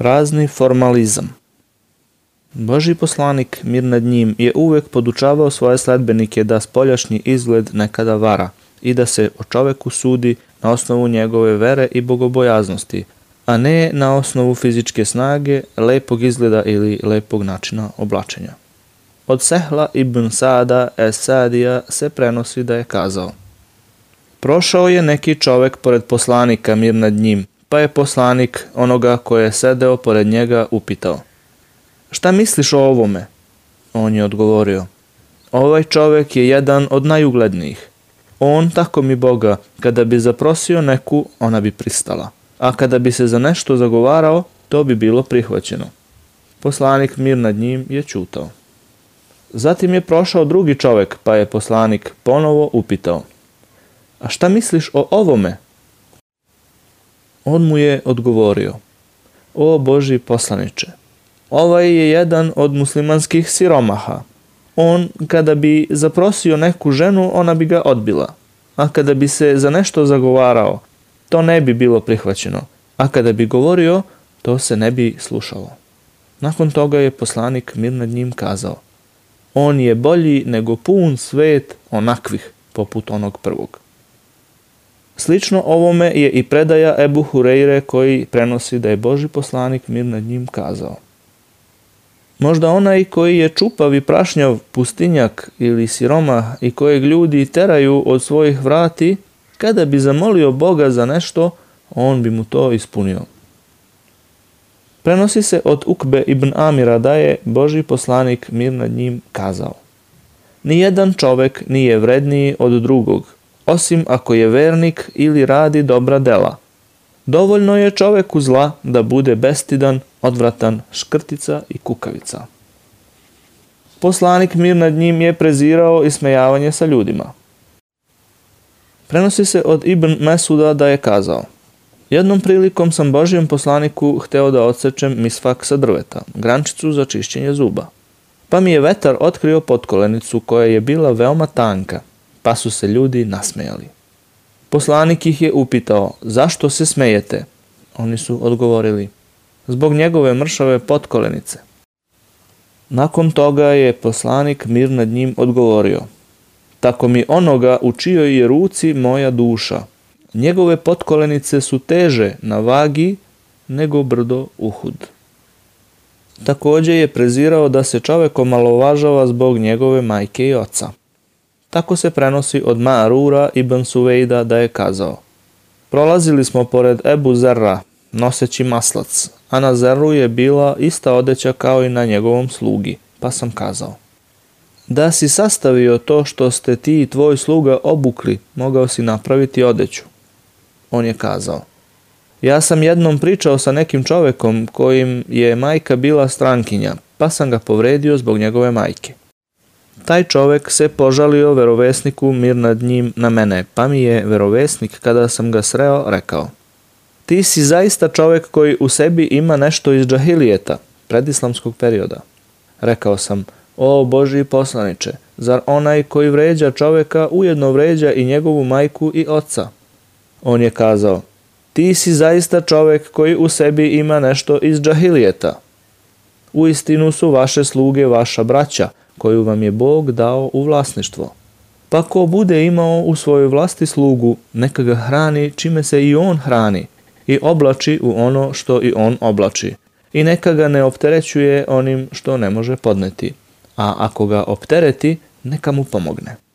Prazni formalizam Boži poslanik, mir nad njim, je uvek podučavao svoje sledbenike da spoljašnji izgled nekada vara i da se o čoveku sudi na osnovu njegove vere i bogobojaznosti, a ne na osnovu fizičke snage, lepog izgleda ili lepog načina oblačenja. Od Sehla ibn Sada Esadija se prenosi da je kazao Prošao je neki čovek pored poslanika mir nad njim, pa je poslanik onoga koji je sedeo pored njega upitao Šta misliš o ovome? On je odgovorio Ovaj čovek je jedan od najuglednijih. On tako mi Boga, kada bi zaprosio neku, ona bi pristala. A kada bi se za nešto zagovarao, to bi bilo prihvaćeno. Poslanik mir nad njim je čutao. Zatim je prošao drugi čovek, pa je poslanik ponovo upitao. A šta misliš o ovome? On mu je odgovorio, o Boži poslaniče, ovaj je jedan od muslimanskih siromaha. On, kada bi zaprosio neku ženu, ona bi ga odbila. A kada bi se za nešto zagovarao, to ne bi bilo prihvaćeno. A kada bi govorio, to se ne bi slušalo. Nakon toga je poslanik mir nad njim kazao, on je bolji nego pun svet onakvih poput onog prvog. Slično ovome je i predaja Ebu Hureyre koji prenosi da je Boži poslanik mir nad njim kazao. Možda onaj koji je čupav i prašnjav pustinjak ili siroma i kojeg ljudi teraju od svojih vrati, kada bi zamolio Boga za nešto, on bi mu to ispunio. Prenosi se od Ukbe ibn Amira da je Boži poslanik mir nad njim kazao. Nijedan čovek nije vredniji od drugog – osim ako je vernik ili radi dobra dela. Dovoljno je čoveku zla da bude bestidan, odvratan, škrtica i kukavica. Poslanik mir nad njim je prezirao i smejavanje sa ljudima. Prenosi se od Ibn Mesuda da je kazao Jednom prilikom sam Božijem poslaniku hteo da odsečem misfak sa drveta, grančicu za čišćenje zuba. Pa mi je vetar otkrio potkolenicu koja je bila veoma tanka – pa su se ljudi nasmejali. Poslanik ih je upitao, zašto se smejete? Oni su odgovorili, zbog njegove mršave potkolenice. Nakon toga je poslanik mir nad njim odgovorio, tako mi onoga u čijoj je ruci moja duša. Njegove potkolenice su teže na vagi nego brdo Uhud. Takođe je prezirao da se čovek omalovažava zbog njegove majke i oca. Tako se prenosi od Ma'rura ibn Suvejda da je kazao Prolazili smo pored Ebu Zerra, noseći maslac, a na Zerru je bila ista odeća kao i na njegovom slugi, pa sam kazao Da si sastavio to što ste ti i tvoj sluga obukli, mogao si napraviti odeću. On je kazao ja sam jednom pričao sa nekim čovekom kojim je majka bila strankinja, pa sam ga povredio zbog njegove majke. Taj čovek se požalio verovesniku mir nad njim na mene, pa mi je verovesnik kada sam ga sreo rekao Ti si zaista čovek koji u sebi ima nešto iz džahilijeta, predislamskog perioda. Rekao sam, o Boži poslaniče, zar onaj koji vređa čoveka ujedno vređa i njegovu majku i oca? On je kazao, ti si zaista čovek koji u sebi ima nešto iz džahilijeta. U istinu su vaše sluge vaša braća, koju vam je Bog dao u vlasništvo. Pa ko bude imao u svojoj vlasti slugu, neka ga hrani čime se i on hrani i oblači u ono što i on oblači. I neka ga ne opterećuje onim što ne može podneti, a ako ga optereti, neka mu pomogne.